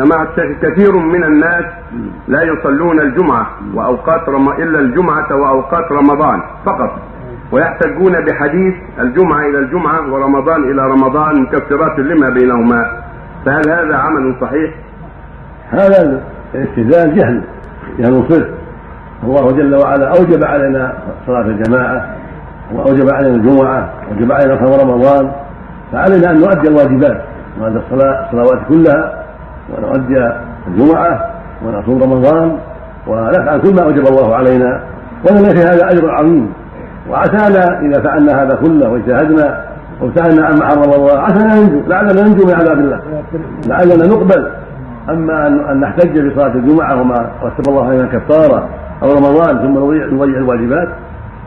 الشيخ كثير من الناس لا يصلون الجمعة وأوقات رم... إلا الجمعة وأوقات رمضان فقط. ويحتجون بحديث الجمعة إلى الجمعة ورمضان إلى رمضان مكفرات لما بينهما. فهل هذا عمل صحيح؟ هذا الاستدلال جهل جهل صرف الله جل وعلا أوجب علينا صلاة الجماعة وأوجب علينا الجمعة وأوجب علينا صوم رمضان. فعلينا أن نؤدي الواجبات نؤدي الصلاة الصلوات كلها. ونؤدي الجمعة ونصوم رمضان ونفعل كل ما أوجب الله علينا ولنا في هذا أجر عظيم. وعسانا إذا فعلنا هذا كله واجتهدنا وابتعدنا عما حرم الله عسانا ننجو لعلنا ننجو من عذاب الله. لعلنا نقبل. أما أن نحتج بصلاة الجمعة وما رتب الله علينا كفارة أو رمضان ثم نضيع الواجبات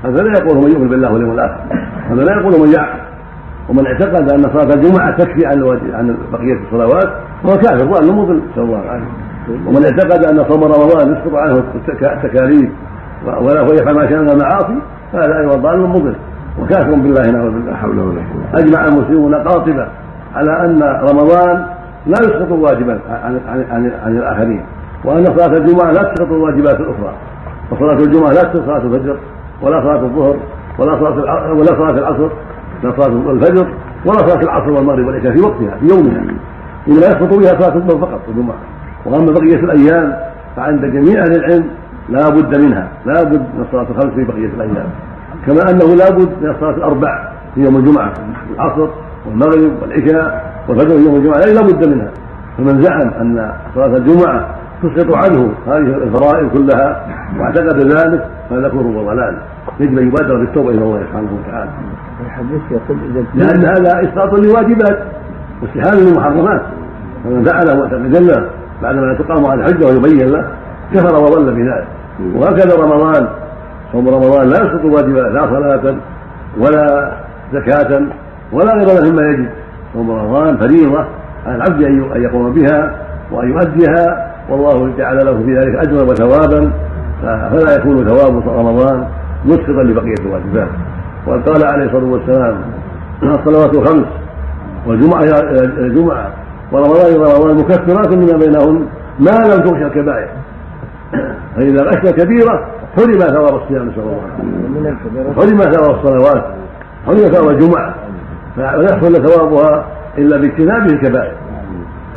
هذا لا يقول من يؤمن بالله واليوم الآخر. هذا لا يقول من يعقل ومن اعتقد أن صلاة الجمعة تكفي عن عن بقية الصلوات فهو كافر ضال مضل نسأل الله العافية ومن اعتقد أن صوم رمضان يسقط عنه التكاليف ولا يفعل ما شاء من المعاصي فهذا أيضا ضال مضل وكافر بالله نعوذ بالله. حول ولا قوة. أجمع المسلمون قاطبة على أن رمضان لا يسقط الواجبات عن عن عن, عن الآخرين وأن صلاة الجمعة لا تسقط الواجبات الأخرى. وصلاة الجمعة لا تسقط صلاة الفجر ولا صلاة الظهر ولا صلاة ولا صلاة العصر. لا صلاة الفجر ولا صلاة العصر والمغرب والعشاء في وقتها في يومها. إنما يسقط بها صلاة الظهر فقط الجمعة. وأما بقية الأيام فعند جميع أهل العلم لا بد منها لا بد من الصلاة الخمس في بقية الأيام. كما أنه لا بد من الصلاة الأربع في يوم الجمعة العصر والمغرب والعشاء والفجر في يوم الجمعة لا بد منها. فمن زعم أن صلاة الجمعة تسقط عنه هذه الفرائض كلها واعتقد ذلك فهذا كفر وضلال يجب أن يبادر بالتوبة إلى الله سبحانه وتعالى. الحديث يقول إذا لأن هذا إسقاط لواجبات واستحاله للمحرمات. فمن فعله معتقدا بعدما تقام على الحجة ويبين له كفر وضل بذلك. وهكذا رمضان. صوم رمضان لا يسقط الواجبات لا صلاة ولا زكاة ولا غير مما يجب. صوم رمضان فريضة على العبد أن يقوم بها وأن يؤديها والله جعل له في ذلك أجرا وثوابا فلا يكون ثواب رمضان مسقطا لبقية الواجبات وقد قال عليه الصلاة والسلام الصلوات الخمس والجمعة الجمعة ورمضان إلى رمضان مكفرات لما بينهن ما لم تغش الكبائر. فإذا غش كبيرة حرم ثواب الصيام نسأل الله. حرم ثواب الصلوات حرم ثواب الجمعة. فلا يحصل ثوابها إلا باجتناب الكبائر.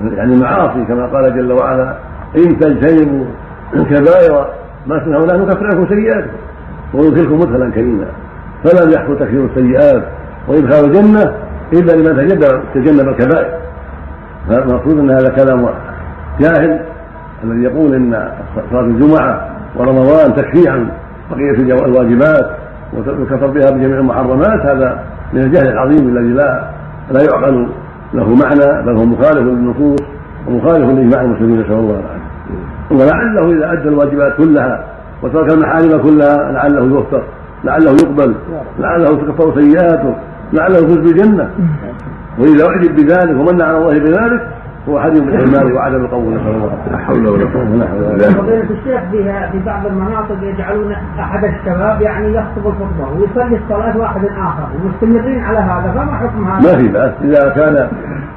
يعني المعاصي كما قال جل وعلا إن تجتنبوا الكبائر ما تنهون عنه نكفر عنكم سيئاتكم وندخلكم مدخلا كريما. فلم يحصل تكفير السيئات وإدخال الجنة إلا لمن تجنب الكبائر. فالمقصود أن هذا كلام جاهل الذي يقول إن صلاة الجمعة ورمضان تكفي عن بقية الواجبات وكفر بها بجميع المحرمات هذا من الجهل العظيم الذي لا لا يعقل له معنى بل هو مخالف للنصوص ومخالف لإجماع المسلمين نسأل الله العافية. ولعله إذا أدى الواجبات كلها وترك المحارم كلها لعله يوفق لعله يقبل لعله تكفر سيئاته لعله يفوز بالجنة. وإذا أعجب بذلك ومن على الله بذلك هو حريم الاعمال وعدم القبول نسال الله لا حول ولا قوة فضيلة الشيخ في بعض المناطق يجعلون أحد الشباب يعني يخطب الخطبة ويصلي الصلاة واحد آخر ومستمرين على هذا فما حكم هذا؟ ما في بأس. إذا كان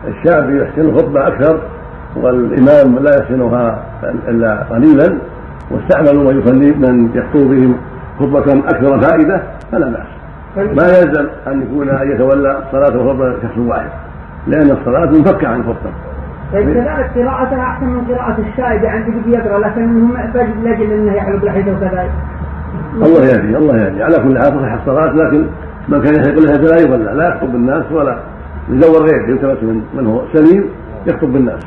الشاب يحسن الخطبة أكثر والإمام لا يحسنها إلا قليلا واستعملوا من يصلي من يخطب بهم خطبة أكثر فائدة فلا بأس ما يلزم أن يكون أن يتولى الصلاه والخطبه شخص واحد لأن الصلاة منفكه عن الخطبة طيب كذلك قراءتها أحسن من قراءة الشاهد يعني بيجي يقرأ لكن لاجل أنه يحلق لحيته وكذلك. الله يهدي الله يهدي على كل حال تصح الصلاة لكن من كان يحلق لحيته لا يولى لا يخطب بالناس ولا يدور غيره يلتمس من, من هو سليم يخطب بالناس.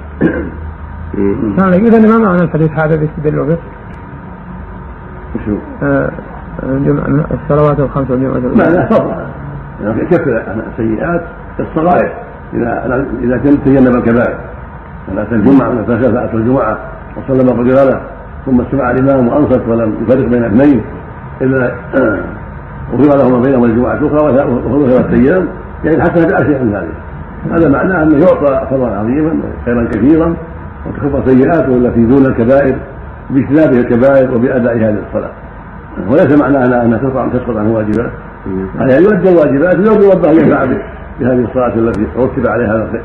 إذا ما معنى الحديث هذا بيستدل به؟ وشو؟ آه الصلوات الخمس والجمعة لا لا فضل يكفر السيئات؟ الصغائر. إذا إذا تجنب الكبائر. من أتى الجمعة من الجمعة وصلى ما قدر له ثم استمع الإمام وأنصت ولم يفرق بين اثنين الا غفر له ما بينهما الجمعه الاخرى وهو ثلاثة أيام يعني حتى بعشر من ذلك هذا معناه أنه يعطى فضلا عظيما خيرا كثيرا وتكفر سيئاته التي دون الكبائر باجتنابه الكبائر وبأداء هذه الصلاة. وليس معناه انها تسقط عنه واجبات. عليه ان يؤدي الواجبات ويرضي ربه أن ينفع بهذه الصلاة التي رتب عليها هذا الخير.